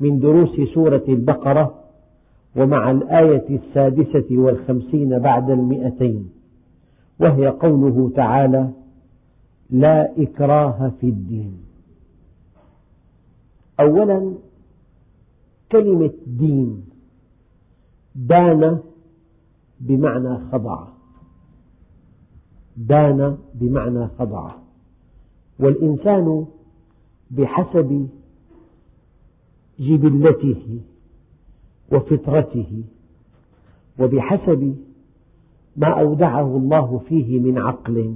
من دروس سورة البقرة ومع الآية السادسة والخمسين بعد المئتين وهي قوله تعالى لا إكراه في الدين أولا كلمة دين دان بمعنى خضع. دان بمعنى خضع. والإنسان بحسب جبلته وفطرته وبحسب ما أودعه الله فيه من عقل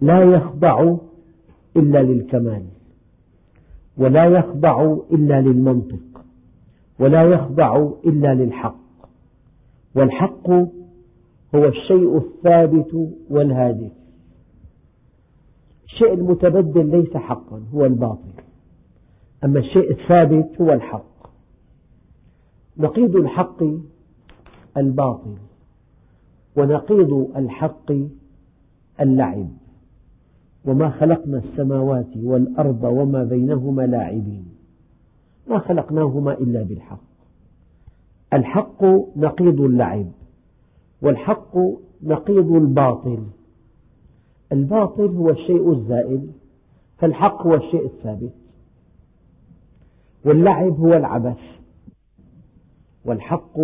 لا يخضع إلا للكمال ولا يخضع إلا للمنطق ولا يخضع إلا للحق والحق هو الشيء الثابت والهادف. الشيء المتبدل ليس حقا هو الباطل. أما الشيء الثابت هو الحق. نقيض الحق الباطل ونقيض الحق اللعب. وما خلقنا السماوات والأرض وما بينهما لاعبين. ما خلقناهما إلا بالحق. الحق نقيض اللعب والحق نقيض الباطل. الباطل هو الشيء الزائل فالحق هو الشيء الثابت. واللعب هو العبث والحق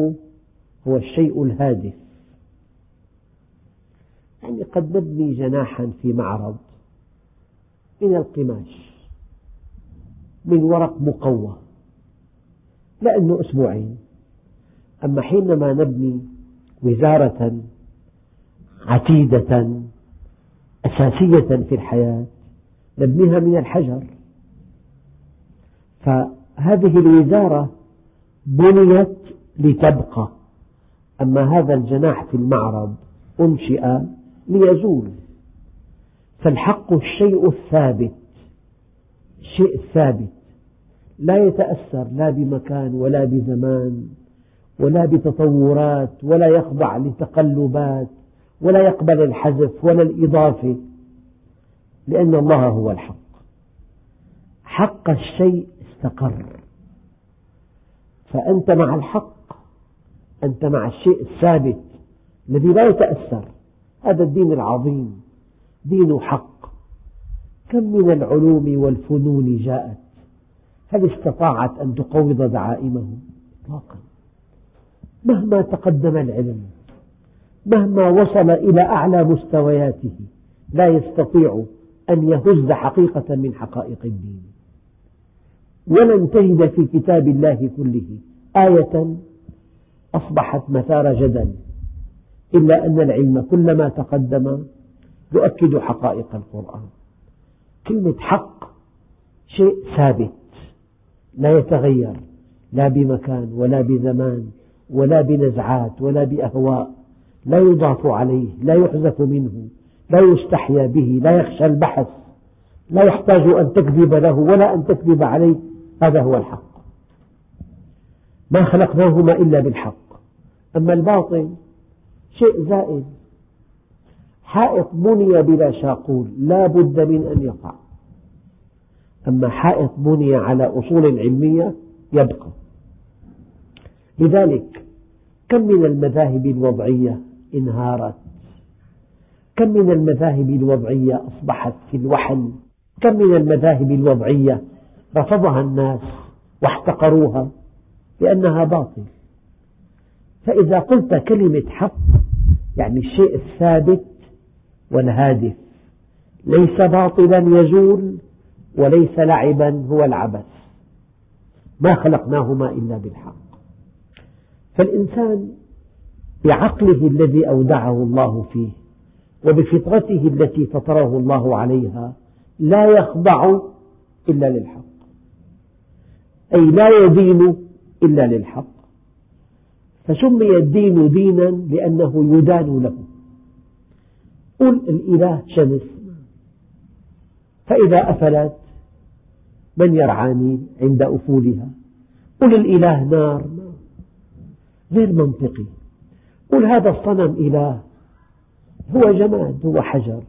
هو الشيء الهادف. يعني قد نبني جناحا في معرض من القماش من ورق مقوى لأنه أسبوعين. أما حينما نبني وزارة عتيدة أساسية في الحياة نبنيها من الحجر. فهذه الوزارة بنيت لتبقى. أما هذا الجناح في المعرض أنشئ ليزول. فالحق الشيء الثابت الشيء الثابت لا يتأثر لا بمكان ولا بزمان ولا بتطورات ولا يخضع لتقلبات ولا يقبل الحذف ولا الإضافة لأن الله هو الحق. حق الشيء استقر فأنت مع الحق أنت مع الشيء الثابت الذي لا يتأثر. هذا الدين العظيم دين حق. كم من العلوم والفنون جاءت؟ هل استطاعت أن تقوض دعائمه إطلاقا. مهما تقدم العلم مهما وصل إلى أعلى مستوياته لا يستطيع أن يهز حقيقة من حقائق الدين. ولن تجد في كتاب الله كله. آية أصبحت مثار جدل. إلا أن العلم كلما تقدم يؤكد حقائق القرآن. كلمة حق شيء ثابت لا يتغير لا بمكان ولا بزمان ولا بنزعات ولا بأهواء. لا يضاف عليه لا يحذف منه لا يستحيا به لا يخشى البحث لا يحتاج أن تكذب له ولا أن تكذب عليه. هذا هو الحق. ما خلقناهما إلا بالحق. أما الباطل شيء زائل حائط بني بلا شاقول لا بد من أن يقع. أما حائط بني على أصول علمية يبقى. لذلك كم من المذاهب الوضعية انهارت؟ كم من المذاهب الوضعية أصبحت في الوحل؟ كم من المذاهب الوضعية رفضها الناس واحتقروها لأنها باطل. فإذا قلت كلمة حق يعني الشيء الثابت والهادف ليس باطلا يزول وليس لعبا هو العبث. ما خلقناهما إلا بالحق. فالإنسان بعقله الذي أودعه الله فيه وبفطرته التي فطره الله عليها لا يخضع إلا للحق. أي لا يدين إلا للحق. فسمي الدين دينا لأنه يدان له. قل الإله شمس. فإذا أفلت من يرعاني عند أفولها؟ قل الإله نار. غير منطقي. قل هذا الصنم إله. هو جماد هو حجر.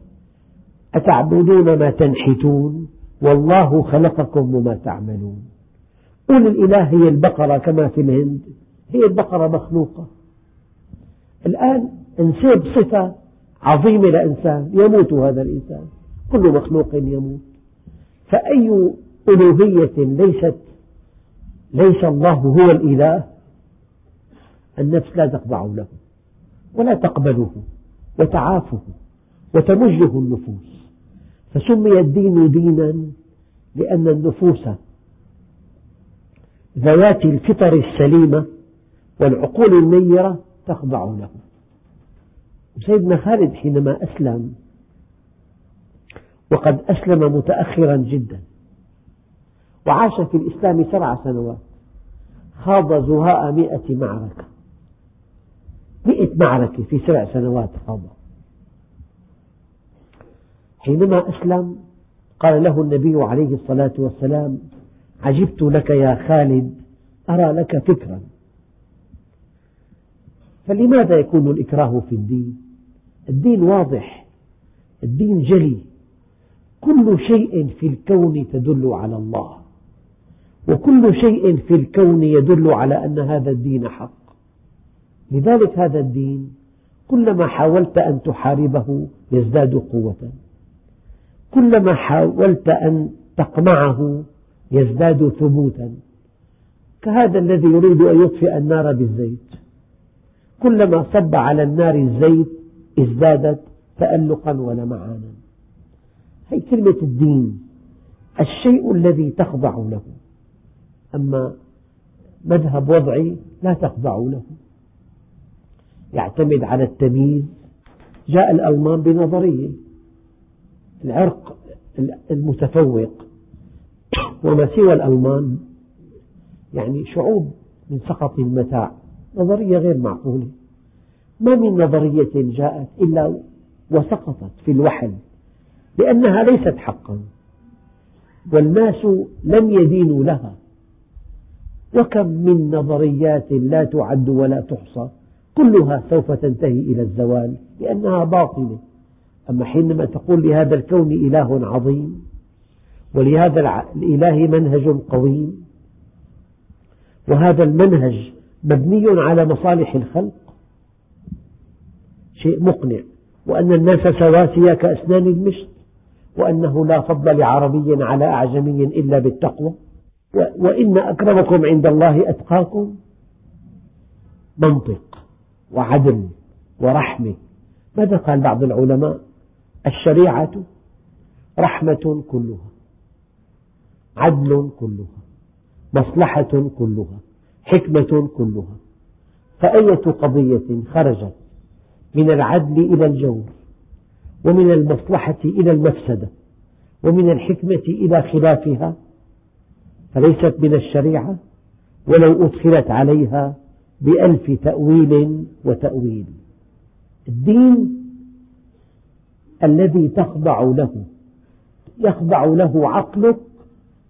أتعبدون ما تنحتون؟ والله خلقكم وما تعملون. قل الإله هي البقرة كما في الهند. هي البقرة مخلوقة. الآن نسيب صفة عظيمة لإنسان يموت هذا الإنسان. كل مخلوق يموت. فأي ألوهية ليست ليس الله هو الإله النفس لا تخضع له ولا تقبله وتعافه وتمجه النفوس. فسمي الدين دينا لأن النفوس ذوات الفطر السليمة والعقول النيرة تخضع له. سيدنا خالد حينما أسلم وقد أسلم متأخرا جدا وعاش في الإسلام سبع سنوات خاض زهاء مئة معركة. مئة معركة في سبع سنوات خاضها حينما أسلم قال له النبي عليه الصلاة والسلام عجبت لك يا خالد أرى لك فكرا. فلماذا يكون الإكراه في الدين؟ الدين واضح الدين جلي. كل شيء في الكون تدل على الله وكل شيء في الكون يدل على أن هذا الدين حق. لذلك هذا الدين كلما حاولت أن تحاربه يزداد قوة. كلما حاولت أن تقمعه يزداد ثبوتا. كهذا الذي يريد أن يطفئ النار بالزيت. كلما صب على النار الزيت ازدادت تألقا ولمعانا هي كلمة الدين. الشيء الذي تخضع له. أما مذهب وضعي لا تخضع له. يعتمد على التمييز. جاء الألمان بنظرية. العرق المتفوق. وما سوى الألمان يعني شعوب من سقط المتاع نظرية غير معقولة. ما من نظرية جاءت إلا وسقطت في الوحل لأنها ليست حقا والناس لم يدينوا لها. وكم من نظريات لا تعد ولا تحصى كلها سوف تنتهي إلى الزوال لأنها باطلة. أما حينما تقول لهذا الكون إله عظيم ولهذا الإله منهج قويم وهذا المنهج مبني على مصالح الخلق. شيء مقنع. وأن الناس سواسية كأسنان المشط. وأنه لا فضل لعربي على أعجمي إلا بالتقوى. وإن أكرمكم عند الله أتقاكم. منطق وعدل ورحمة. ماذا قال بعض العلماء؟ الشريعة رحمة كلها. عدل كلها مصلحة كلها حكمة كلها. فأية قضية خرجت من العدل إلى الجور ومن المصلحة إلى المفسدة ومن الحكمة إلى خلافها؟ فليست من الشريعة ولو أدخلت عليها بألف تأويل وتأويل. الدين الذي تخضع له يخضع له عقلك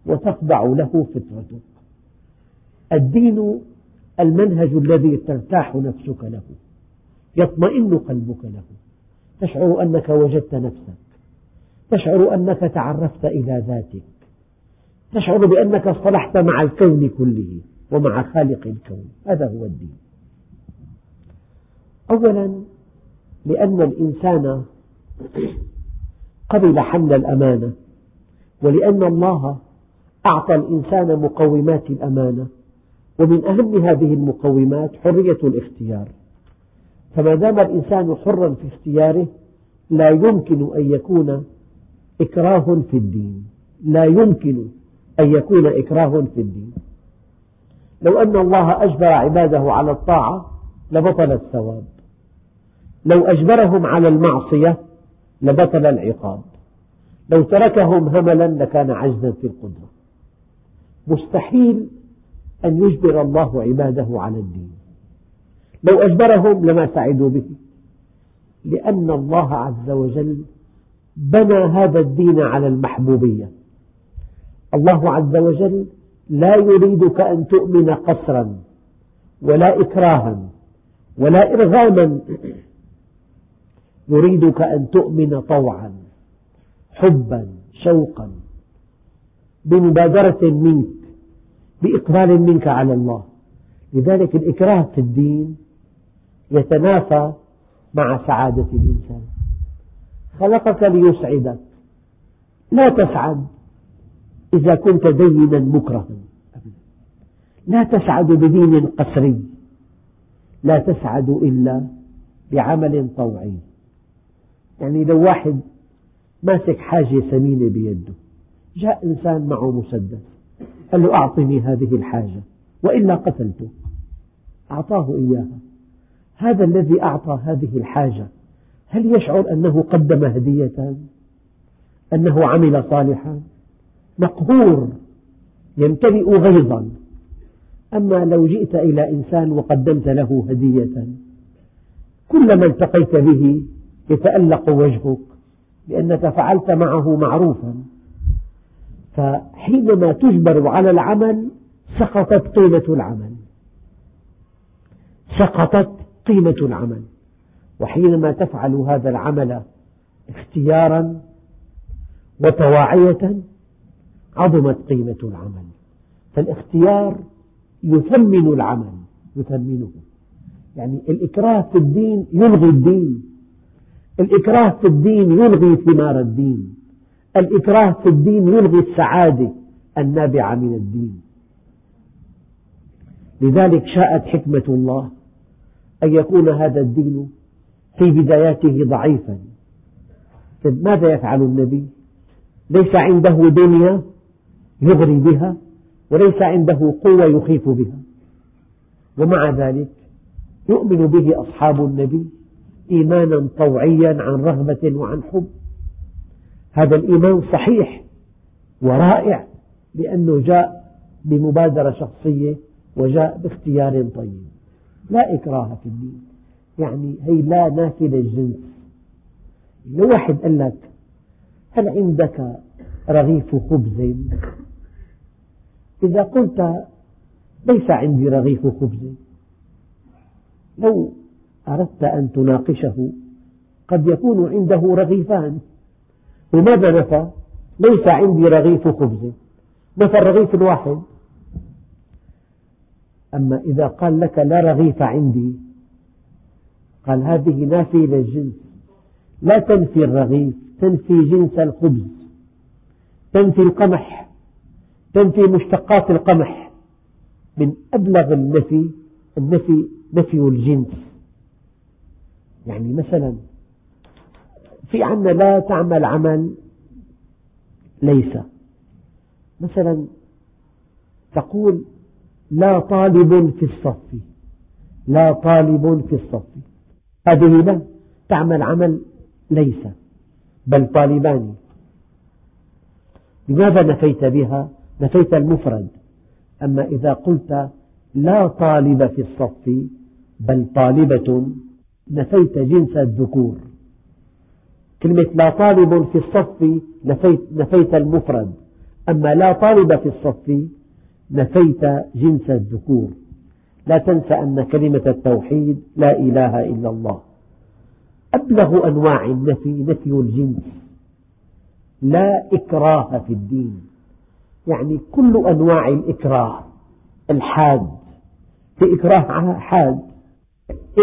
وتخضع له فطرتك الدين المنهج الذي ترتاح نفسك له يطمئن قلبك له. تشعر أنك وجدت نفسك. تشعر أنك تعرفت إلى ذاتك. تشعر بأنك اصطلحت مع الكون كله ومع خالق الكون. هذا هو الدين. أولا لأن الإنسان قبل حمل الأمانة ولأن الله أعطى الإنسان مقومات الأمانة ومن أهم هذه المقومات حرية الاختيار. فما دام الإنسان حرا في اختياره لا يمكن أن يكون إكراه في الدين. لا يمكن أن يكون إكراه في الدين. لو أن الله أجبر عباده على الطاعة لبطل الثواب. لو أجبرهم على المعصية لبطل العقاب. لو تركهم هملا لكان عجزا في القدرة. مستحيل أن يجبر الله عباده على الدين. لو أجبرهم لما سعدوا به. لأن الله عز وجل بنى هذا الدين على المحبوبية. الله عز وجل لا يريدك أن تؤمن قسرا ولا إكراها ولا إرغاما. يريدك أن تؤمن طوعا حبا شوقا. بمبادرة منك بإقبال منك على الله. لذلك الإكراه في الدين يتنافى مع سعادة الإنسان. خلقك ليسعدك. لا تسعد إذا كنت دينا مكرها. لا تسعد بدين قسري. لا تسعد إلا بعمل طوعي. يعني لو واحد ماسك حاجة ثمينة بيده جاء إنسان معه مسدس قال له أعطني هذه الحاجة. وإلا قتلته. أعطاه إياها. هذا الذي أعطى هذه الحاجة هل يشعر أنه قدم هدية؟ أنه عمل صالحا؟ مقهور. يمتلئ غيظا. أما لو جئت إلى إنسان وقدمت له هدية كلما التقيت به يتألق وجهك لأنك فعلت معه معروفا. فحينما تجبر على العمل سقطت قيمة العمل. سقطت قيمة العمل. وحينما تفعل هذا العمل اختيارا وطواعية عظمت قيمة العمل. فالاختيار يثمن العمل يثمنه. يعني الإكراه في الدين يلغي الدين. الإكراه في الدين يلغي ثمار الدين. الإكراه في الدين يلغي السعادة النابعة من الدين. لذلك شاءت حكمة الله أن يكون هذا الدين في بداياته ضعيفا. ماذا يفعل النبي؟ ليس عنده دنيا يغري بها وليس عنده قوة يخيف بها. ومع ذلك يؤمن به أصحاب النبي إيمانا طوعيا عن رغبة وعن حب. هذا الإيمان صحيح ورائع لأنه جاء بمبادرة شخصية وجاء باختيار طيب. لا إكراه في الدين. يعني هي لا نافية للجنس. لو واحد قال لك هل عندك رغيف خبز؟ إذا قلت ليس عندي رغيف خبز. لو أردت أن تناقشه قد يكون عنده رغيفان. لماذا نفى؟ ليس عندي رغيف خبز. نفى الرغيف الواحد. أما إذا قال لك لا رغيف عندي قال هذه نافية للجنس لا تنفي الرغيف تنفي جنس الخبز. تنفي القمح تنفي مشتقات القمح. من أبلغ النفي النفي نفي الجنس. يعني مثلا في عندنا لا تعمل عمل ليس. مثلا تقول لا طالب في الصف لا طالب في الصف. هذه لا تعمل عمل ليس بل طالبان. لماذا نفيت بها؟ نفيت المفرد. أما إذا قلت لا طالب في الصف بل طالبة نفيت جنس الذكور. كلمة لا طالب في الصف نفيت, نفيت المفرد. أما لا طالب في الصف نفيت جنس الذكور. لا تنس أن كلمة التوحيد لا إله إلا الله. أبلغ أنواع النفي نفي الجنس. لا إكراه في الدين. يعني كل أنواع الإكراه. الحاد. في إكراه حاد.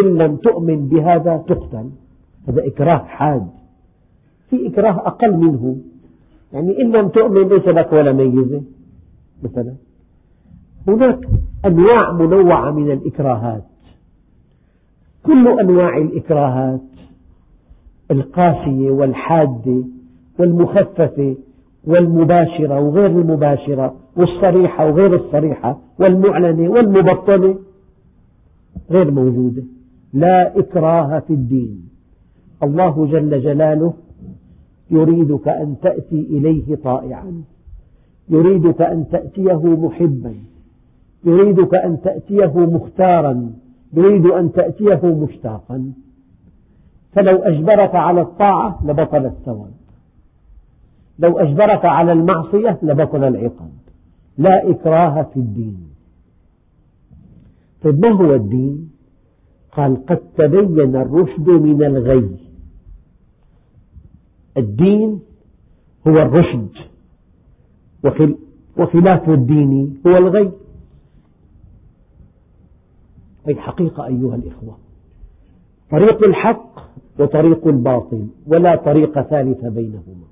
إن لم تؤمن بهذا تقتل. هذا إكراه حاد. في إكراه أقل منه. يعني إن لم تؤمن ليس لك ولا ميزة مثلا. هناك أنواع منوعة من الإكراهات. كل أنواع الإكراهات القاسية والحادة والمخففة والمباشرة وغير المباشرة والصريحة وغير الصريحة والمعلنة والمبطنة غير موجودة. لا إكراه في الدين. الله جل جلاله يريدك أن تأتي إليه طائعا. يريدك أن تأتيه محبا. يريدك أن تأتيه مختارا. يريد أن تأتيه مشتاقا. فلو أجبرك على الطاعة لبطل الثواب. لو أجبرك على المعصية لبطل العقاب. لا إكراه في الدين. طيب ما هو الدين؟ قال قد تبين الرشد من الغي. الدين هو الرشد وخلاف الدين هو الغي. هذه حقيقة أيها الإخوة طريق الحق وطريق الباطل ولا طريق ثالث بينهما.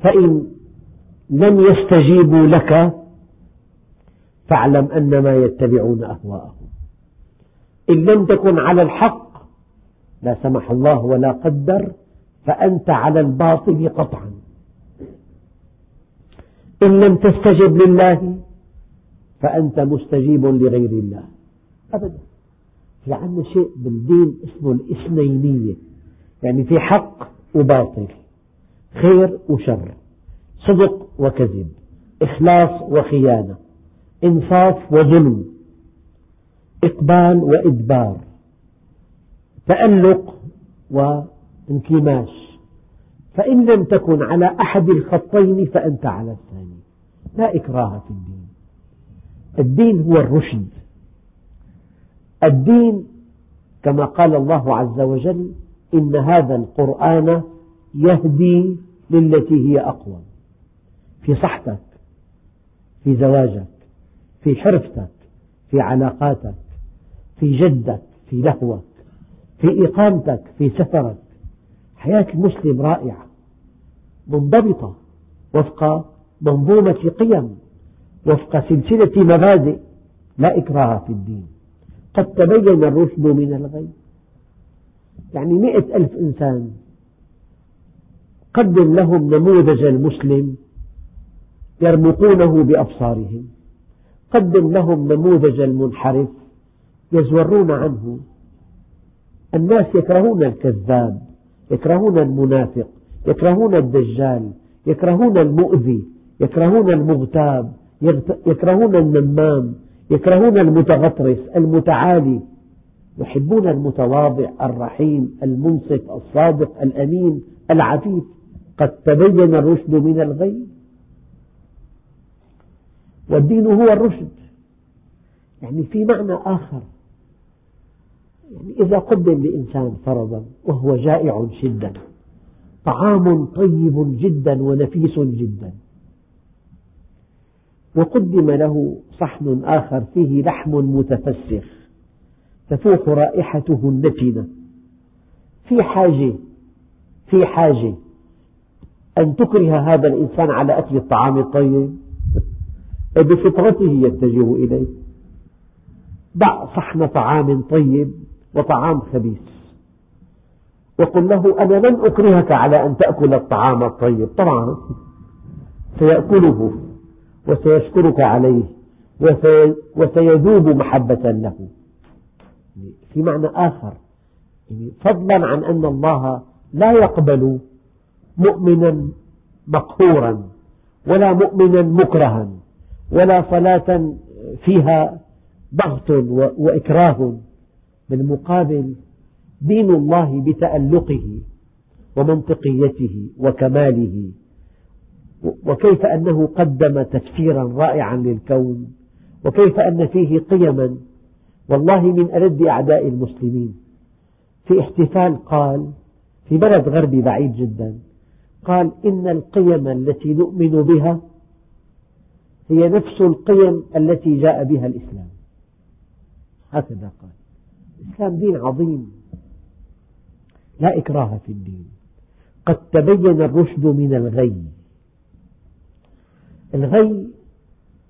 فإن لم يستجيبوا لك فاعلم أنما يتبعون أهواءهم. إن لم تكن على الحق لا سمح الله ولا قدر فأنت على الباطل قطعا. إن لم تستجب لله فأنت مستجيب لغير الله. أبدا. في عندنا شيء بالدين اسمه الإثنينية يعني في حق وباطل خير وشر صدق وكذب إخلاص وخيانة إنصاف وظلم إقبال وإدبار تألق وانكماش فإن لم تكن على أحد الخطين فأنت على الثاني. لا إكراه في الدين. الدين هو الرشد. الدين كما قال الله عز وجل إن هذا القرآن يهدي للتي هي أقوم في صحتك في زواجك في حرفتك في علاقاتك في جدك في لهوك في إقامتك في سفرك. حياة المسلم رائعة منضبطة وفق منظومة قيم وفق سلسلة مبادئ لا إكراه في الدين. قد تبين الرشد من الغي يعني مئة ألف إنسان قدم لهم نموذج المسلم يرمقونه بأبصارهم. قدم لهم نموذج المنحرف يزورون عنه. الناس يكرهون الكذاب. يكرهون المنافق يكرهون الدجال يكرهون المؤذي يكرهون المغتاب يكرهون النمام يكرهون المتغطرس المتعالي. يحبون المتواضع الرحيم المنصف الصادق الأمين العفيف. قد تبين الرشد من الغي. والدين هو الرشد. يعني في معنى آخر. إذا قدم لإنسان فرضا وهو جائع جدا طعام طيب جدا ونفيس جدا. وقدم له صحن آخر فيه لحم متفسخ تفوح رائحته النتنة في حاجة في حاجة أن تكره هذا الإنسان على أكل الطعام الطيب؟ بفطرته يتجه إليه. ضع صحن طعام طيب وطعام خبيث. وقل له أنا لن أكرهك على أن تأكل الطعام الطيب. طبعا سيأكله وسيشكرك عليه وسيذوب محبة له. في معنى آخر يعني فضلا عن أن الله لا يقبل مؤمنا مقهورا ولا مؤمنا مكرها ولا صلاة فيها ضغط وإكراه. بالمقابل دين الله بتألقه ومنطقيته وكماله وكيف أنه قدم تفسيرا رائعا للكون وكيف أن فيه قيما والله من ألد أعداء المسلمين. في احتفال قال في بلد غربي بعيد جدا قال إن القيم التي نؤمن بها هي نفس القيم التي جاء بها الإسلام. هكذا قال. الإسلام دين عظيم. لا إكراه في الدين. قد تبين الرشد من الغي. الغي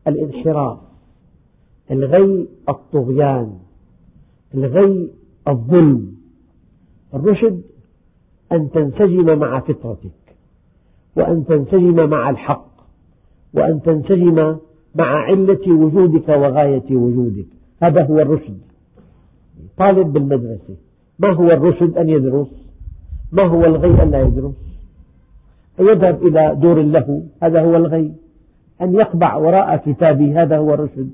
الانحراف. الغي الطغيان. الغي الظلم. الرشد أن تنسجم مع فطرتك وأن تنسجم مع الحق وأن تنسجم مع علة وجودك وغاية وجودك. هذا هو الرشد. طالب بالمدرسة. ما هو الرشد أن يدرس؟ ما هو الغي أن لا يدرس؟ يذهب إلى دور له هذا هو الغي. أن يقبع وراء كتابه هذا هو الرشد.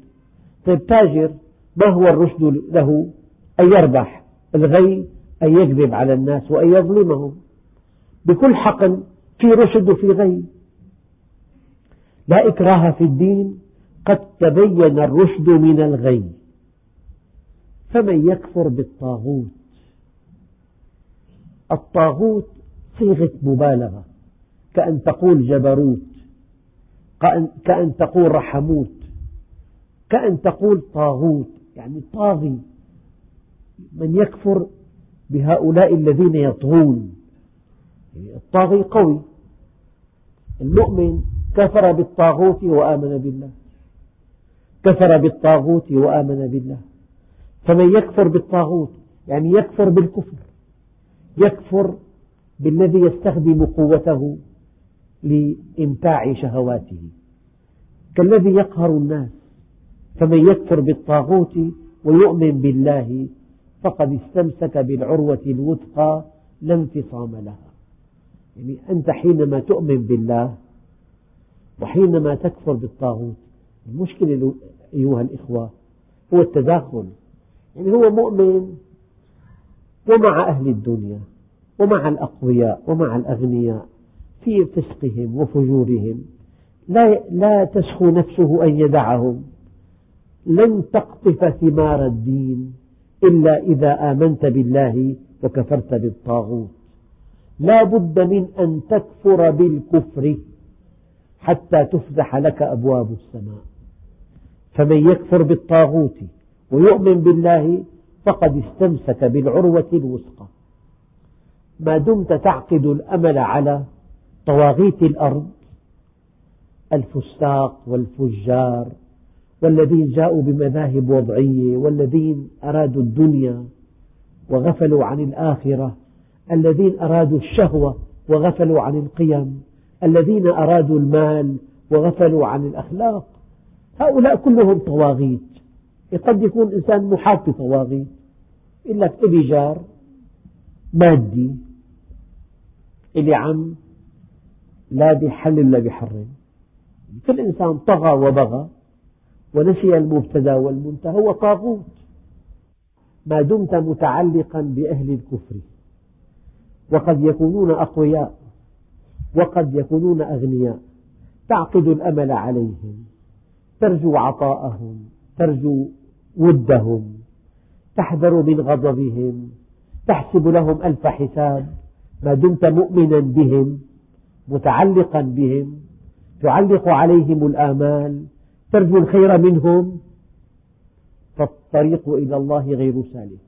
طيب تاجر ما هو الرشد له؟ أن يربح. الغي أن يكذب على الناس وأن يظلمهم. بكل حقل في رشد وفي غي. لا إكراه في الدين قد تبين الرشد من الغي. فمن يكفر بالطاغوت؟ الطاغوت صيغة مبالغة. كأن تقول جبروت كأن تقول رحموت كأن تقول طاغوت. يعني طاغي. من يكفر بهؤلاء الذين يطغون؟ يعني الطاغي قوي. المؤمن كفر بالطاغوت وآمن بالله. كفر بالطاغوت وآمن بالله. فمن يكفر بالطاغوت يعني يكفر بالكفر يكفر بالذي يستخدم قوته لإمتاع شهواته. كالذي يقهر الناس فمن يكفر بالطاغوت ويؤمن بالله فقد استمسك بالعروة الوثقى لا انفصام لها. يعني أنت حينما تؤمن بالله وحينما تكفر بالطاغوت المشكلة أيها الإخوة هو التداخل يعني هو مؤمن ومع أهل الدنيا ومع الأقوياء ومع الأغنياء في فسقهم وفجورهم. لا, لا تسخو نفسه أن يدعهم. لن تقطف ثمار الدين إلا إذا آمنت بالله وكفرت بالطاغوت. لا بد من أن تكفر بالكفر حتى تفتح لك أبواب السماء. فمن يكفر بالطاغوت ويؤمن بالله فقد استمسك بالعروة الوثقى. ما دمت تعقد الأمل على طواغيت الأرض الفساق والفجار والذين جاءوا بمذاهب وضعية والذين أرادوا الدنيا وغفلوا عن الآخرة الذين أرادوا الشهوة وغفلوا عن القيم الذين أرادوا المال وغفلوا عن الأخلاق. هؤلاء كلهم طواغيت. قد يكون إنسان محاط بطواغيت يقول لك إلي جار مادي إلي عم لا بيحلل ولا بيحرم كل إنسان طغى وبغى ونسي المبتدأ والمنتهى هو طاغوت. ما دمت متعلقا بأهل الكفر. وقد يكونون أقوياء وقد يكونون أغنياء. تعقد الأمل عليهم ترجو عطاءهم ترجو ودهم تحذر من غضبهم تحسب لهم ألف حساب ما دمت مؤمنا بهم متعلقا بهم تعلق عليهم الآمال ترجو الخير منهم فالطريق إلى الله غير سالك.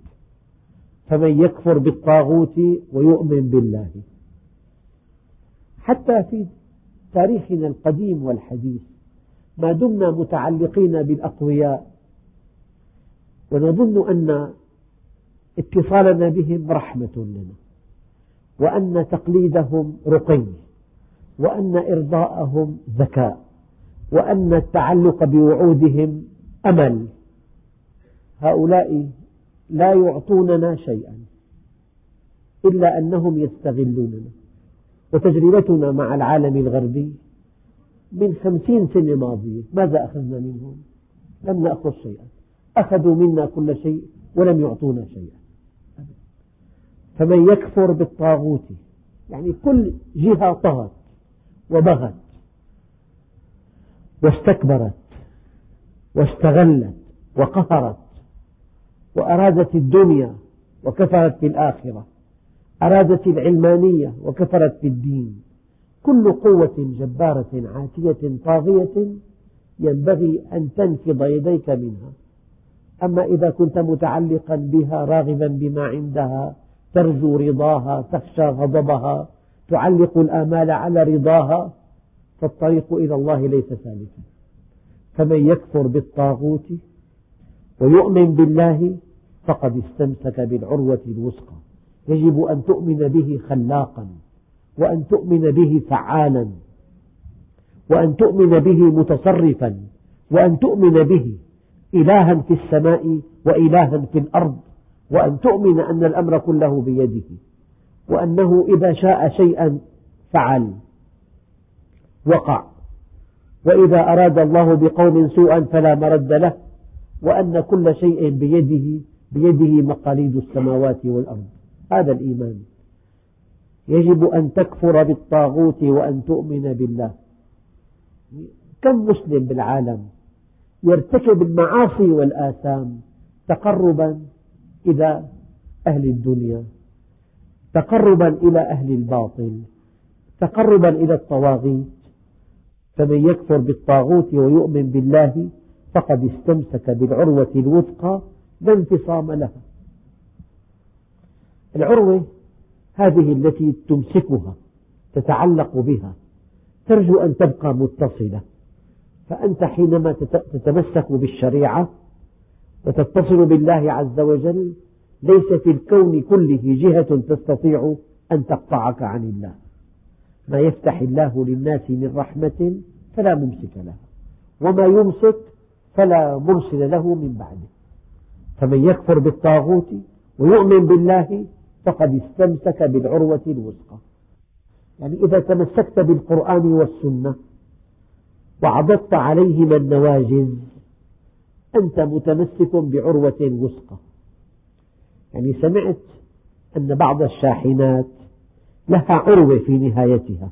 فمن يكفر بالطاغوت ويؤمن بالله. حتى في تاريخنا القديم والحديث ما دمنا متعلقين بالأقوياء ونظن أن اتصالنا بهم رحمة لنا وأن تقليدهم رقي وأن إرضاءهم ذكاء وأن التعلق بوعودهم أمل. هؤلاء لا يعطوننا شيئا إلا أنهم يستغلوننا. وتجربتنا مع العالم الغربي من خمسين سنة ماضية ماذا أخذنا منهم؟ لم نأخذ شيئا. أخذوا منا كل شيء ولم يعطونا شيئا. فمن يكفر بالطاغوت يعني كل جهة طغت وبغت واستكبرت واستغلت وقهرت وأرادت الدنيا وكفرت بالآخرة أرادت العلمانية وكفرت بالدين. كل قوة جبارة عاتية طاغية ينبغي أن تنفض يديك منها. أما إذا كنت متعلقا بها راغبا بما عندها ترجو رضاها تخشى غضبها تعلق الآمال على رضاها فالطريق إلى الله ليس سالكا. فمن يكفر بالطاغوت ويؤمن بالله فقد استمسك بالعروة الوثقى. يجب أن تؤمن به خلاقا وأن تؤمن به فعالا وأن تؤمن به متصرفا وأن تؤمن به إلها في السماء وإلها في الأرض وأن تؤمن أن الأمر كله بيده وأنه إذا شاء شيئا فعل وقع. وإذا أراد الله بقوم سوءا فلا مرد له وأن كل شيء بيده بيده مقاليد السماوات والأرض. هذا الإيمان. يجب أن تكفر بالطاغوت وأن تؤمن بالله. كم مسلم بالعالم يرتكب المعاصي والآثام تقربا إلى أهل الدنيا تقربا إلى أهل الباطل تقربا إلى الطواغيت. فمن يكفر بالطاغوت ويؤمن بالله فقد استمسك بالعروة الوثقى لا انفصام لها. العروة هذه التي تمسكها تتعلق بها ترجو أن تبقى متصلة. فأنت حينما تتمسك بالشريعة وتتصل بالله عز وجل ليس في الكون كله جهة تستطيع أن تقطعك عن الله. ما يفتح الله للناس من رحمة فلا ممسك لها وما يمسك فلا مرسل له من بعده. فمن يكفر بالطاغوت ويؤمن بالله فقد استمسك بالعروة الوثقى. يعني إذا تمسكت بالقرآن والسنة وعضدت عليهما النواجذ. أنت متمسك بعروة وثقى يعني سمعت أن بعض الشاحنات لها عروة في نهايتها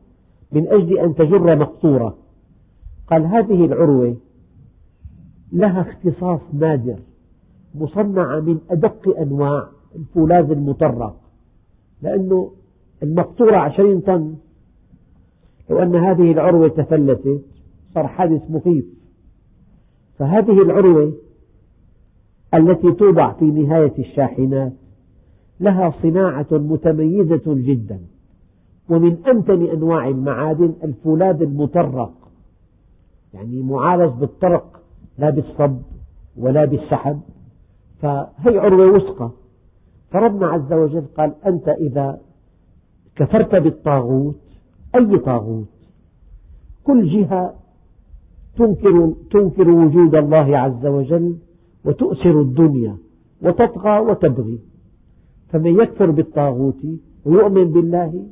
من أجل أن تجر مقطورة قال هذه العروة لها اختصاص نادر مصنعة من أدق أنواع الفولاذ المطرق. لأنه المقطورة عشرين طن. لو أن هذه العروة تفلتت صار حادث مخيف. فهذه العروة التي توضع في نهاية الشاحنات لها صناعة متميزة جدا ومن أمتن أنواع المعادن الفولاذ المطرق يعني معالج بالطرق لا بالصب ولا بالسحب. فهي عروة وثقى فربنا عز وجل قال أنت إذا كفرت بالطاغوت أي طاغوت؟ كل جهة تنكر, تنكر وجود الله عز وجل وتؤثر الدنيا وتطغى وتبغي. فمن يكفر بالطاغوت ويؤمن بالله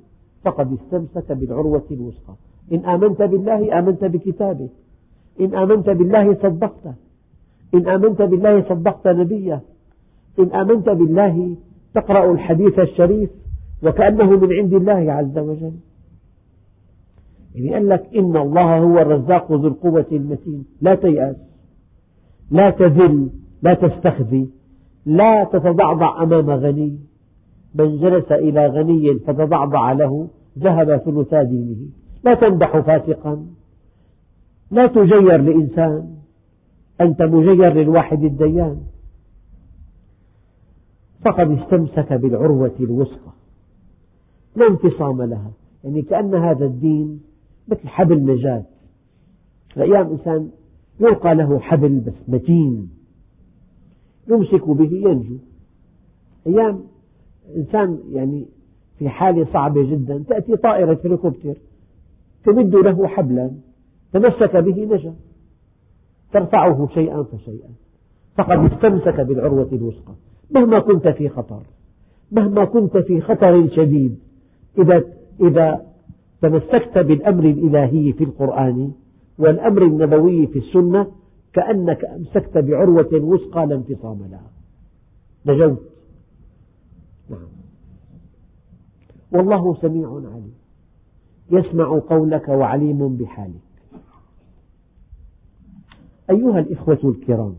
فقد استمسك بالعروة الوثقى. إن آمنت بالله آمنت بكتابه. إن آمنت بالله صدقته. إن آمنت بالله صدقت نبيه. إن آمنت بالله تقرأ الحديث الشريف وكأنه من عند الله عز وجل. يعني قال لك إن الله هو الرزاق ذو القوة المتين. لا تيأس. لا تذل. لا تستخزي لا تتضعضع أمام غني. من جلس إلى غني فتضعضع له ذهب ثلثا دينه. لا تمدح فاسقا. لا تجير لإنسان. أنت مجير للواحد الديان. فقد استمسك بالعروة الوثقى. لا انفصام لها. يعني كأن هذا الدين مثل حبل نجاة. أيام إنسان يلقى له حبل بس متين. يمسك به ينجو. أيام إنسان يعني في حالة صعبة جدا تأتي طائرة هليكوبتر تمد له حبلا تمسك به نجا ترفعه شيئا فشيئا. فقد استمسك بالعروة الوثقى. مهما كنت في خطر مهما كنت في خطر شديد إذا إذا تمسكت بالأمر الإلهي في القرآن والأمر النبوي في السنة كأنك أمسكت بعروة وثقى لا انفصام لها. نجوت. نعم. والله سميع عليم. يسمع قولك وعليم بحالك. أيها الإخوة الكرام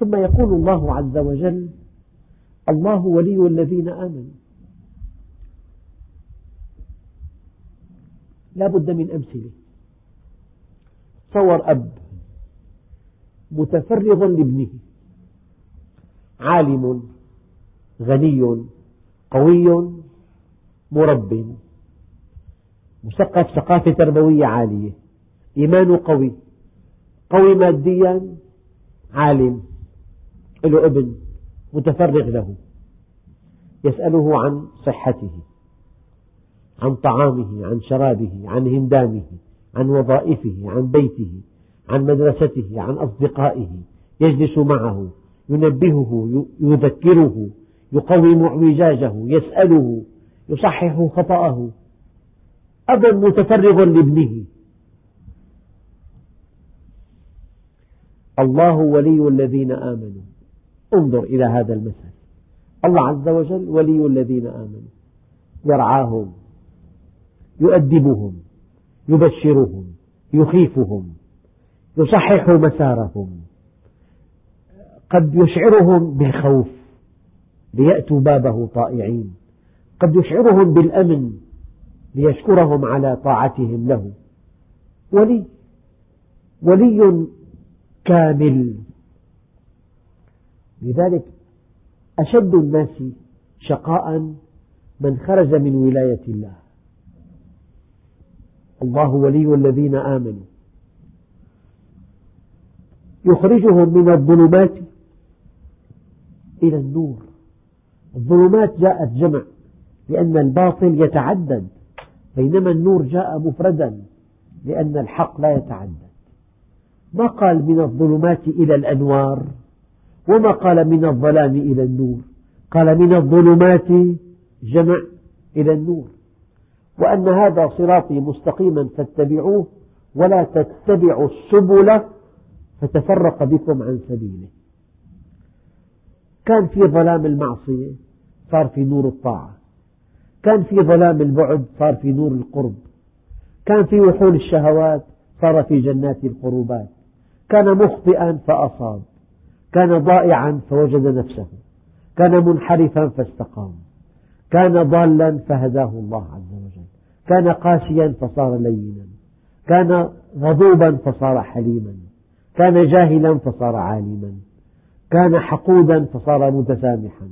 ثم يقول الله عز وجل الله ولي الذين آمنوا. لا بد من أمثلة. تصور أب متفرغ لابنه. عالم غني قوي مرب. مثقف ثقافة تربوية عالية. إيمانه قوي. قوي ماديا. عالم. له ابن متفرغ له. يسأله عن صحته. عن طعامه عن شرابه عن هندامه عن وظائفه عن بيته عن مدرسته عن أصدقائه. يجلس معه ينبهه يذكره يقوم اعوجاجه يسأله يصحح خطأه. أب متفرغ لابنه. الله ولي الذين آمنوا. انظر إلى هذا المثل. الله عز وجل ولي الذين آمنوا. يرعاهم. يؤدبهم يبشرهم يخيفهم يصحح مسارهم. قد يشعرهم بالخوف ليأتوا بابه طائعين. قد يشعرهم بالأمن ليشكرهم على طاعتهم له. ولي ولي كامل. لذلك أشد الناس شقاء من خرج من ولاية الله. الله ولي الذين آمنوا. يخرجهم من الظلمات إلى النور. الظلمات جاءت جمع لأن الباطل يتعدد. بينما النور جاء مفردا لأن الحق لا يتعدد. ما قال من الظلمات إلى الأنوار؟ وما قال من الظلام إلى النور؟ قال من الظلمات جمع إلى النور. وأن هذا صراطي مستقيما فاتبعوه ولا تتبعوا السبل فتفرق بكم عن سبيله. كان في ظلام المعصية صار في نور الطاعة. كان في ظلام البعد صار في نور القرب. كان في وحول الشهوات صار في جنات القربات. كان مخطئا فأصاب. كان ضائعا فوجد نفسه. كان منحرفا فاستقام. كان ضالا فهداه الله عز وجل كان قاسيا فصار لينا. كان غضوبا فصار حليما. كان جاهلا فصار عالما. كان حقودا فصار متسامحا.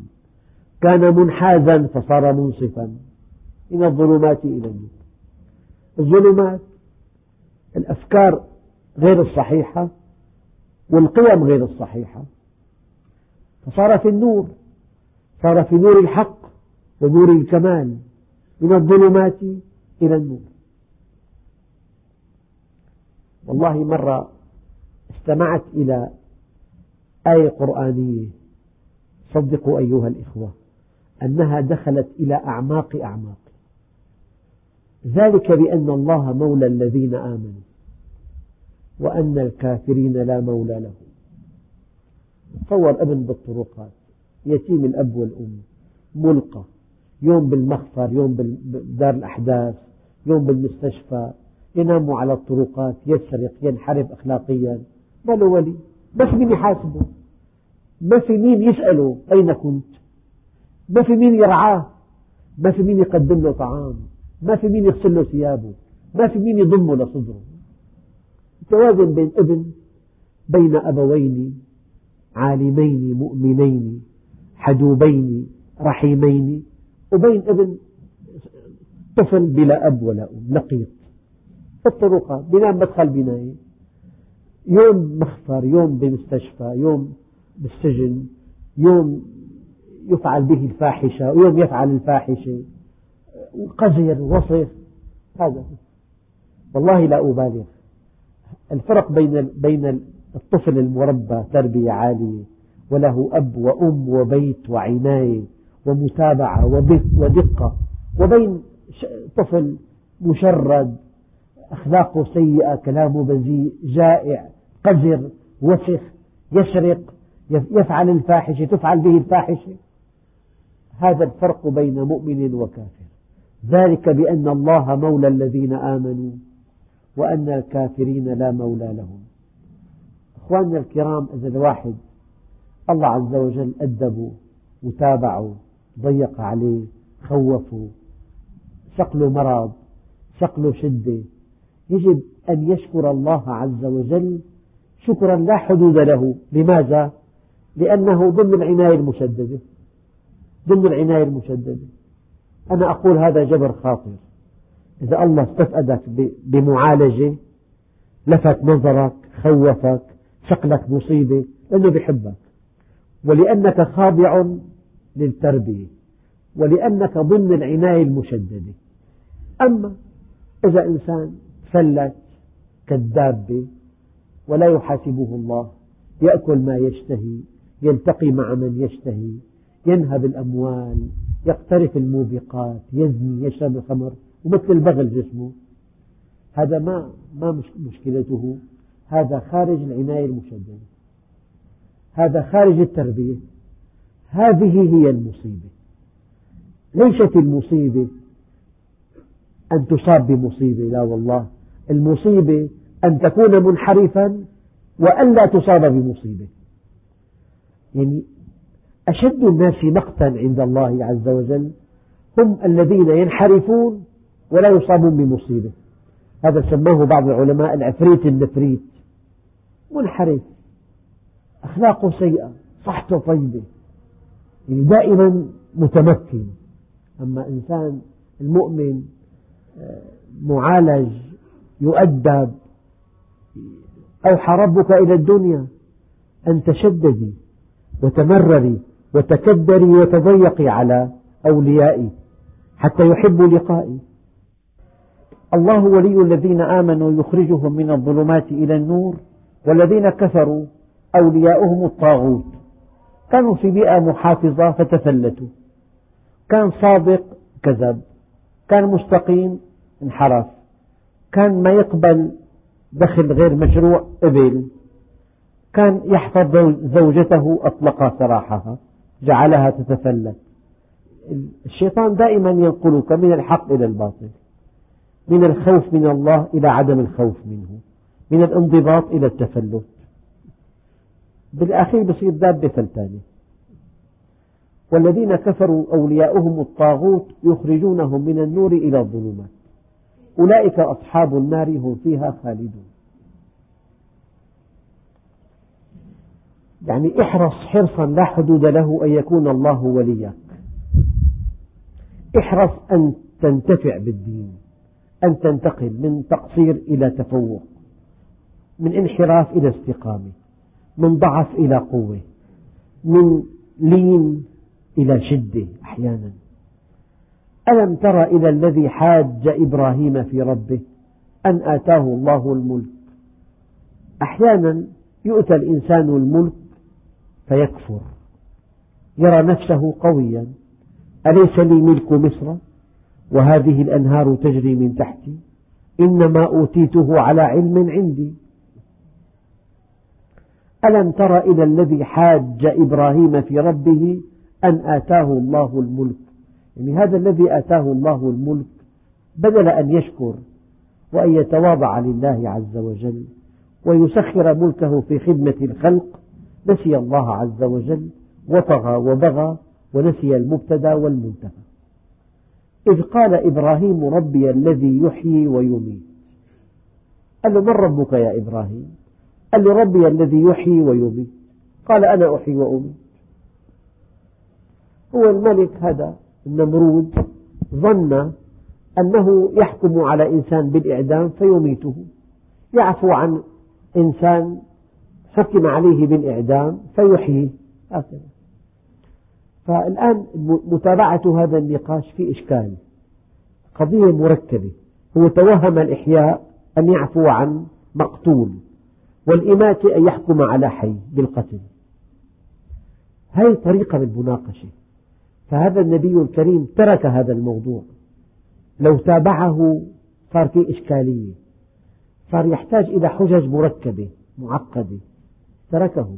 كان منحازا فصار منصفا. من الظلمات إلى النور. الظلمات الأفكار غير الصحيحة والقيم غير الصحيحة. فصار في النور. صار في نور الحق ونور الكمال. من الظلمات إلى النور والله مرة استمعت إلى آية قرآنية. صدقوا أيها الإخوة أنها دخلت إلى أعماق أعماق. ذلك بأن الله مولى الذين آمنوا وأن الكافرين لا مولى لهم. تصور ابن بالطرقات. يتيم الأب والأم. ملقى. يوم بالمخفر يوم بدار الأحداث. يوم بالمستشفى ينام على الطرقات يسرق ينحرف أخلاقيا. ما له ولي ما في مين يحاسبه؟ ما في مين يسأله أين كنت؟ ما في مين يرعاه؟ ما في مين يقدم له طعام؟ ما في مين يغسل له ثيابه؟ ما في مين يضمه لصدره توازن بين ابن بين أبوين عالمين مؤمنين حدوبين رحيمين. وبين ابن طفل بلا أب ولا أم لقيط. الطرقات بينام مدخل بناية يوم مخفر يوم بمستشفى يوم بالسجن يوم يفعل به الفاحشة ويوم يفعل الفاحشة. قذر وصف هذا. والله لا أبالغ. الفرق بين بين الطفل المربى تربية عالية وله أب وأم وبيت وعناية ومتابعة ودقة. وبين طفل مشرد أخلاقه سيئة كلامه بذيء جائع قذر وسخ يسرق يفعل الفاحشة تفعل به الفاحشة. هذا الفرق بين مؤمن وكافر. ذلك بأن الله مولى الذين آمنوا وأن الكافرين لا مولى لهم. أخواننا الكرام إذا الواحد الله عز وجل أدبه وتابعه ضيق عليه خوفه شقله مرض شقله شدة. يجب أن يشكر الله عز وجل شكرا لا حدود له. لماذا؟ لأنه ضمن العناية المشددة. ضمن العناية المشددة. أنا أقول هذا جبر خاطر. إذا الله استفأدك بمعالجة لفت نظرك خوفك شقلك مصيبة لأنه بحبك ولأنك خاضع للتربية. ولأنك ضمن العناية المشددة. أما إذا إنسان فلت كالدابة ولا يحاسبه الله يأكل ما يشتهي يلتقي مع من يشتهي ينهب الأموال يقترف الموبقات يزني يشرب الخمر ومثل البغل جسمه. هذا ما ما مشكلته. هذا خارج العناية المشددة. هذا خارج التربية. هذه هي المصيبة. ليست المصيبة أن تصاب بمصيبة لا والله. المصيبة أن تكون منحرفا وأن لا تصاب بمصيبة. يعني أشد الناس مقتا عند الله عز وجل هم الذين ينحرفون ولا يصابون بمصيبة. هذا سماه بعض العلماء العفريت النفريت. منحرف. أخلاقه سيئة. صحته طيبة. يعني دائما متمكن. أما إنسان المؤمن معالج يؤدب. أوحى ربك إلى الدنيا أن تشددي وتمرري وتكدري وتضيقي على أوليائي حتى يحبوا لقائي. الله ولي الذين آمنوا يخرجهم من الظلمات إلى النور والذين كفروا أولياؤهم الطاغوت. كانوا في بيئة محافظة فتفلتوا كان صادق كذب. كان مستقيم انحرف كان ما يقبل دخل غير مشروع قبل كان يحفظ زوجته أطلق سراحها. جعلها تتفلت الشيطان دائما ينقلك من الحق إلى الباطل. من الخوف من الله إلى عدم الخوف منه. من الانضباط إلى التفلت. بالأخير بصير دابة فلتانة والذين كفروا أولياؤهم الطاغوت يخرجونهم من النور إلى الظلمات. أولئك أصحاب النار هم فيها خالدون. يعني احرص حرصا لا حدود له أن يكون الله وليك. احرص أن تنتفع بالدين أن تنتقل من تقصير إلى تفوق من انحراف إلى استقامة من ضعف إلى قوة من لين إلى شدة أحيانا. ألم تر إلى الذي حاج إبراهيم في ربه أن آتاه الله الملك؟ أحيانا يؤتى الإنسان الملك فيكفر يرى نفسه قويا. أليس لي ملك مصر؟ وهذه الأنهار تجري من تحتي. إنما أوتيته على علم عندي. ألم تر إلى الذي حاج إبراهيم في ربه أن آتاه الله الملك؟ يعني هذا الذي آتاه الله الملك بدل أن يشكر وأن يتواضع لله عز وجل ويسخر ملكه في خدمة الخلق نسي الله عز وجل وطغى وبغى ونسي المبتدى والمنتهى. إذ قال إبراهيم ربي الذي يحيي ويميت. قال له من ربك يا إبراهيم؟ قال له ربي الذي يحيي ويميت. قال أنا أحيي وأميت. هو الملك هذا. النمرود ظن أنه يحكم على إنسان بالإعدام فيميته. يعفو عن إنسان حكم عليه بالإعدام فيحييه. هكذا. فالآن متابعة هذا النقاش في إشكال. قضية مركبة. هو توهم الإحياء أن يعفو عن مقتول والإماتة أن يحكم على حي بالقتل. هذه طريقة للمناقشة. فهذا النبي الكريم ترك هذا الموضوع. لو تابعه صار في إشكالية. صار يحتاج إلى حجج مركبة معقدة. تركه.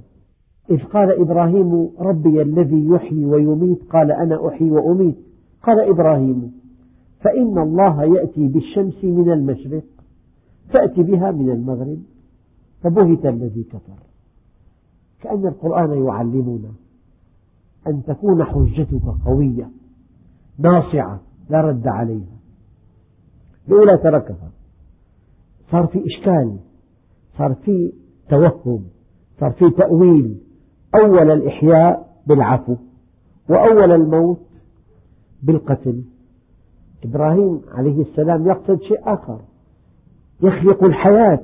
إذ قال إبراهيم ربي الذي يحيي ويميت. قال أنا أحيي وأميت. قال إبراهيم فإن الله يأتي بالشمس من المشرق فأتي بها من المغرب. فبهت الذي كفر. كأن القرآن يعلمنا. أن تكون حجتك قوية ناصعة لا رد عليها. الأولى تركها. صار في إشكال صار في توهم صار في تأويل. أول الإحياء بالعفو وأول الموت بالقتل. إبراهيم عليه السلام يقصد شيء آخر. يخلق الحياة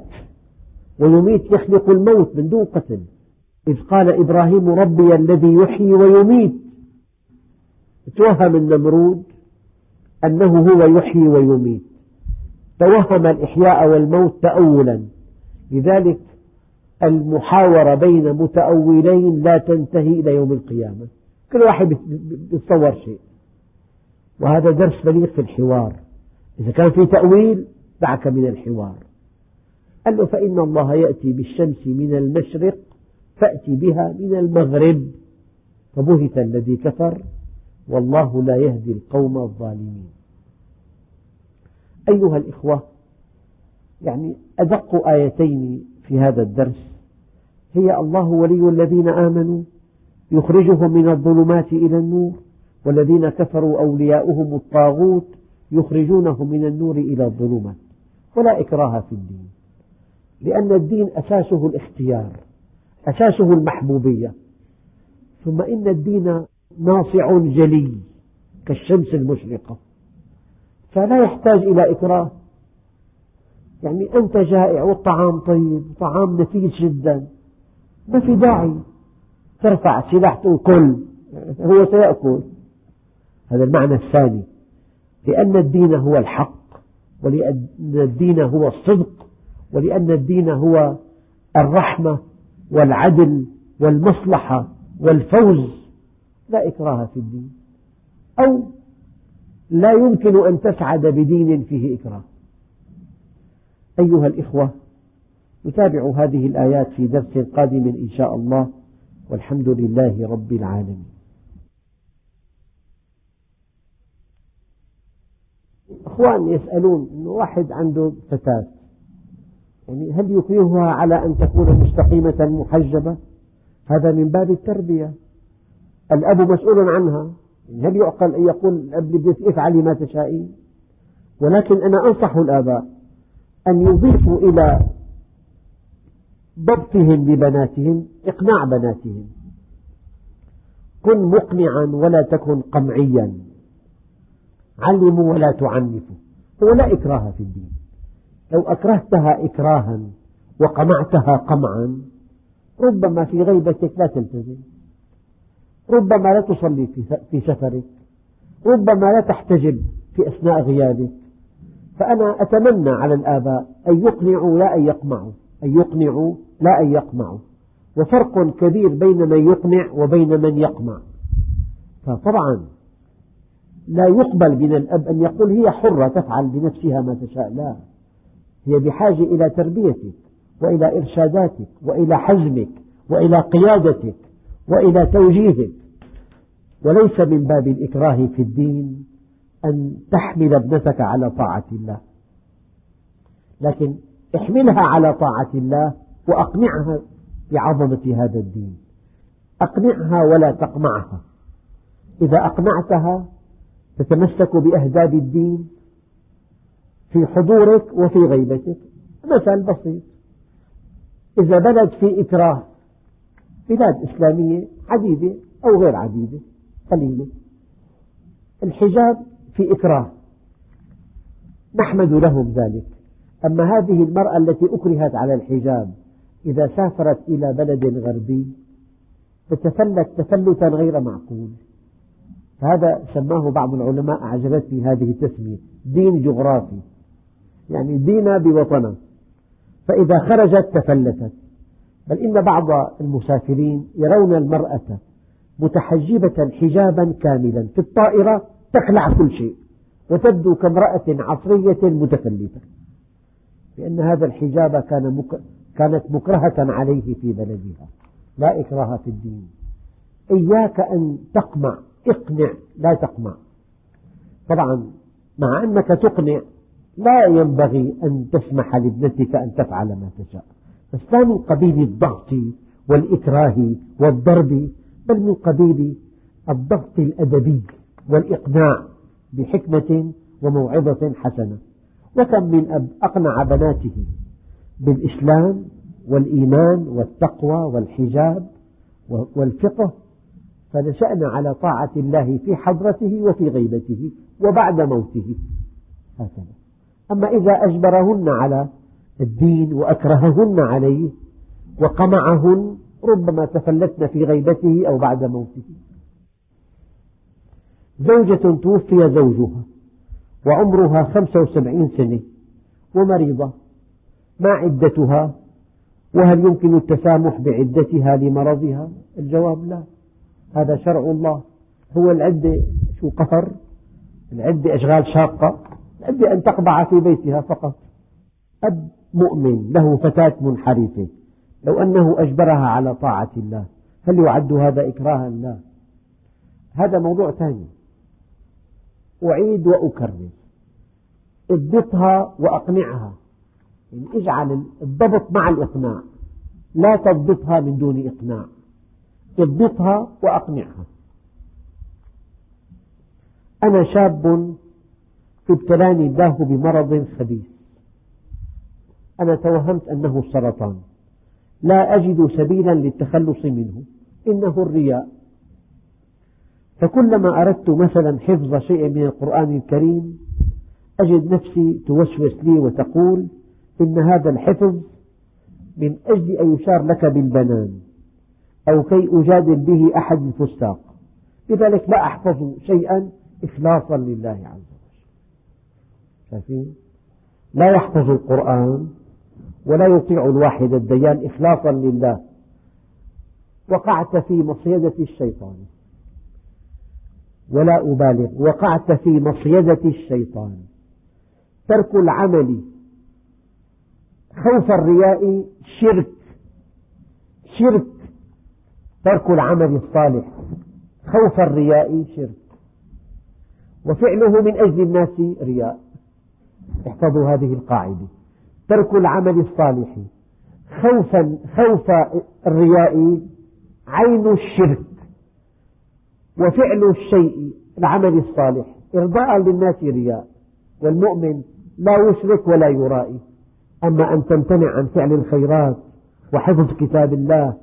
ويميت يخلق الموت من دون قتل. إذ قال إبراهيم ربي الذي يحيي ويميت. توهم النمرود أنه هو يحيي ويميت. توهم الإحياء والموت تأولا. لذلك المحاورة بين متأولين لا تنتهي إلى يوم القيامة. كل واحد يتصور شيء. وهذا درس بليغ في الحوار. إذا كان في تأويل دعك من الحوار. قال له فإن الله يأتي بالشمس من المشرق فأتي بها من المغرب. فبهت الذي كفر والله لا يهدي القوم الظالمين. أيها الإخوة يعني أدق آيتين في هذا الدرس. هي الله ولي الذين آمنوا يخرجهم من الظلمات إلى النور والذين كفروا أولياؤهم الطاغوت يخرجونهم من النور إلى الظلمات. ولا إكراه في الدين لأن الدين أساسه الاختيار. أساسه المحبوبية. ثم إن الدين ناصع جلي كالشمس المشرقة. فلا يحتاج إلى إكراه. يعني أنت جائع والطعام طيب طعام نفيس جدا. ما في داعي. ترفع سلاح تقول كل هو سيأكل. هذا المعنى الثاني. لأن الدين هو الحق ولأن الدين هو الصدق ولأن الدين هو الرحمة. والعدل والمصلحة والفوز لا إكراه في الدين. أو لا يمكن أن تسعد بدين فيه إكراه. أيها الإخوة نتابع هذه الآيات في درس قادم إن شاء الله. والحمد لله رب العالمين. أخوان يسألون أنه واحد عنده فتاة. يعني هل يكرهها على أن تكون مستقيمة محجبة؟ هذا من باب التربية. الأب مسؤول عنها. هل يعقل أن يقول الأب لابنته افعلي ما تشائين ولكن أنا أنصح الآباء أن يضيفوا إلى ضبطهم لبناتهم إقناع بناتهم. كن مقنعا ولا تكن قمعيا. علموا ولا تعنفوا. هو لا إكراه في الدين. لو أكرهتها إكراها وقمعتها قمعا ربما في غيبتك لا تلتزم. ربما لا تصلي في سفرك. ربما لا تحتجب في أثناء غيابك. فأنا أتمنى على الآباء أن يقنعوا لا أن يقمعوا أن يقنعوا لا أن يقمعوا. وفرق كبير بين من يقنع وبين من يقمع. فطبعا لا يقبل من الأب أن يقول هي حرة تفعل بنفسها ما تشاء. لا. هي بحاجة إلى تربيتك وإلى إرشاداتك وإلى حزمك وإلى قيادتك وإلى توجيهك. وليس من باب الإكراه في الدين أن تحمل ابنتك على طاعة الله. لكن احملها على طاعة الله وأقنعها بعظمة هذا الدين. أقنعها ولا تقمعها. إذا أقنعتها تتمسك بأهداب الدين في حضورك وفي غيبتك. مثل بسيط. إذا بلد في إكراه بلاد إسلامية عديدة أو غير عديدة قليلة. الحجاب في إكراه. نحمد لهم ذلك. أما هذه المرأة التي أكرهت على الحجاب إذا سافرت إلى بلد غربي تتفلت تفلتا غير معقول. هذا سماه بعض العلماء أعجبتني هذه التسمية. دين جغرافي. يعني دين بوطنه فإذا خرجت تفلتت. بل إن بعض المسافرين يرون المرأة متحجبة حجابا كاملا في الطائرة تخلع كل شيء. وتبدو كامرأة عصرية متفلتة. لأن هذا الحجاب كان مك... كانت مكرهة عليه في بلدها. لا إكراه في الدين. إياك أن تقمع. اقنع. لا تقمع. طبعا مع أنك تقنع لا ينبغي أن تسمح لابنتك أن تفعل ما تشاء. بس لا من قبيل الضغط والإكراه والضرب بل من قبيل الضغط الأدبي والإقناع بحكمة وموعظة حسنة. وكم من أب أقنع بناته بالإسلام والإيمان والتقوى والحجاب والفقه فنشأنا على طاعة الله في حضرته وفي غيبته وبعد موته. هكذا. أما إذا أجبرهن على الدين وأكرههن عليه وقمعهن ربما تفلتن في غيبته أو بعد موته. زوجة توفي زوجها وعمرها خمسة وسبعين سنة ومريضة ما عدتها؟ وهل يمكن التسامح بعدتها لمرضها؟ الجواب لا. هذا شرع الله. هو العدة شو قهر؟ العدة أشغال شاقة. العدة أن تقبع في بيتها فقط. أب مؤمن له فتاة منحرفة. لو أنه أجبرها على طاعة الله هل يعد هذا إكراها لا؟ هذا موضوع ثاني. أعيد وأكرر. اضبطها وأقنعها. يعني اجعل الضبط مع الإقناع. لا تضبطها من دون إقناع. اضبطها وأقنعها. أنا شاب ابتلاني الله بمرض خبيث. أنا توهمت أنه سرطان. لا أجد سبيلا للتخلص منه. إنه الرياء. فكلما أردت مثلا حفظ شيء من القرآن الكريم أجد نفسي توسوس لي وتقول إن هذا الحفظ من أجل أن يشار لك بالبنان أو كي أجادل به أحد الفساق لذلك لا أحفظ شيئا إخلاصا لله عز وجل شايفين؟ لا يحفظ القرآن ولا يطيع الواحد الديان إخلاصا لله. وقعت في مصيدة الشيطان. ولا أبالغ وقعت في مصيدة الشيطان. ترك العمل خوف الرياء شرك. شرك. ترك العمل الصالح. خوف الرياء شرك. وفعله من أجل الناس رياء. احفظوا هذه القاعدة. ترك العمل الصالح. خوفا خوف الرياء عين الشرك. وفعل الشيء العمل الصالح. إرضاء للناس رياء. والمؤمن لا يشرك ولا يرائي. أما أن تمتنع عن فعل الخيرات وحفظ كتاب الله.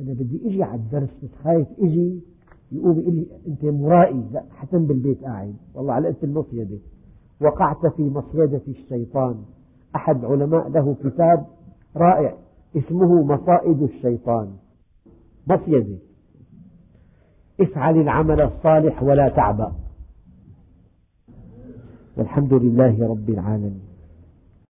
أنا بدي أجي على الدرس بس خايف أجي يقوم يقول لي أنت مرائي. لا حتم بالبيت قاعد. والله على قد المصيدة وقعت في مصيدة الشيطان. أحد علماء له كتاب رائع اسمه مصائد الشيطان. مصيدة. افعل العمل الصالح ولا تعبأ. والحمد لله رب العالمين.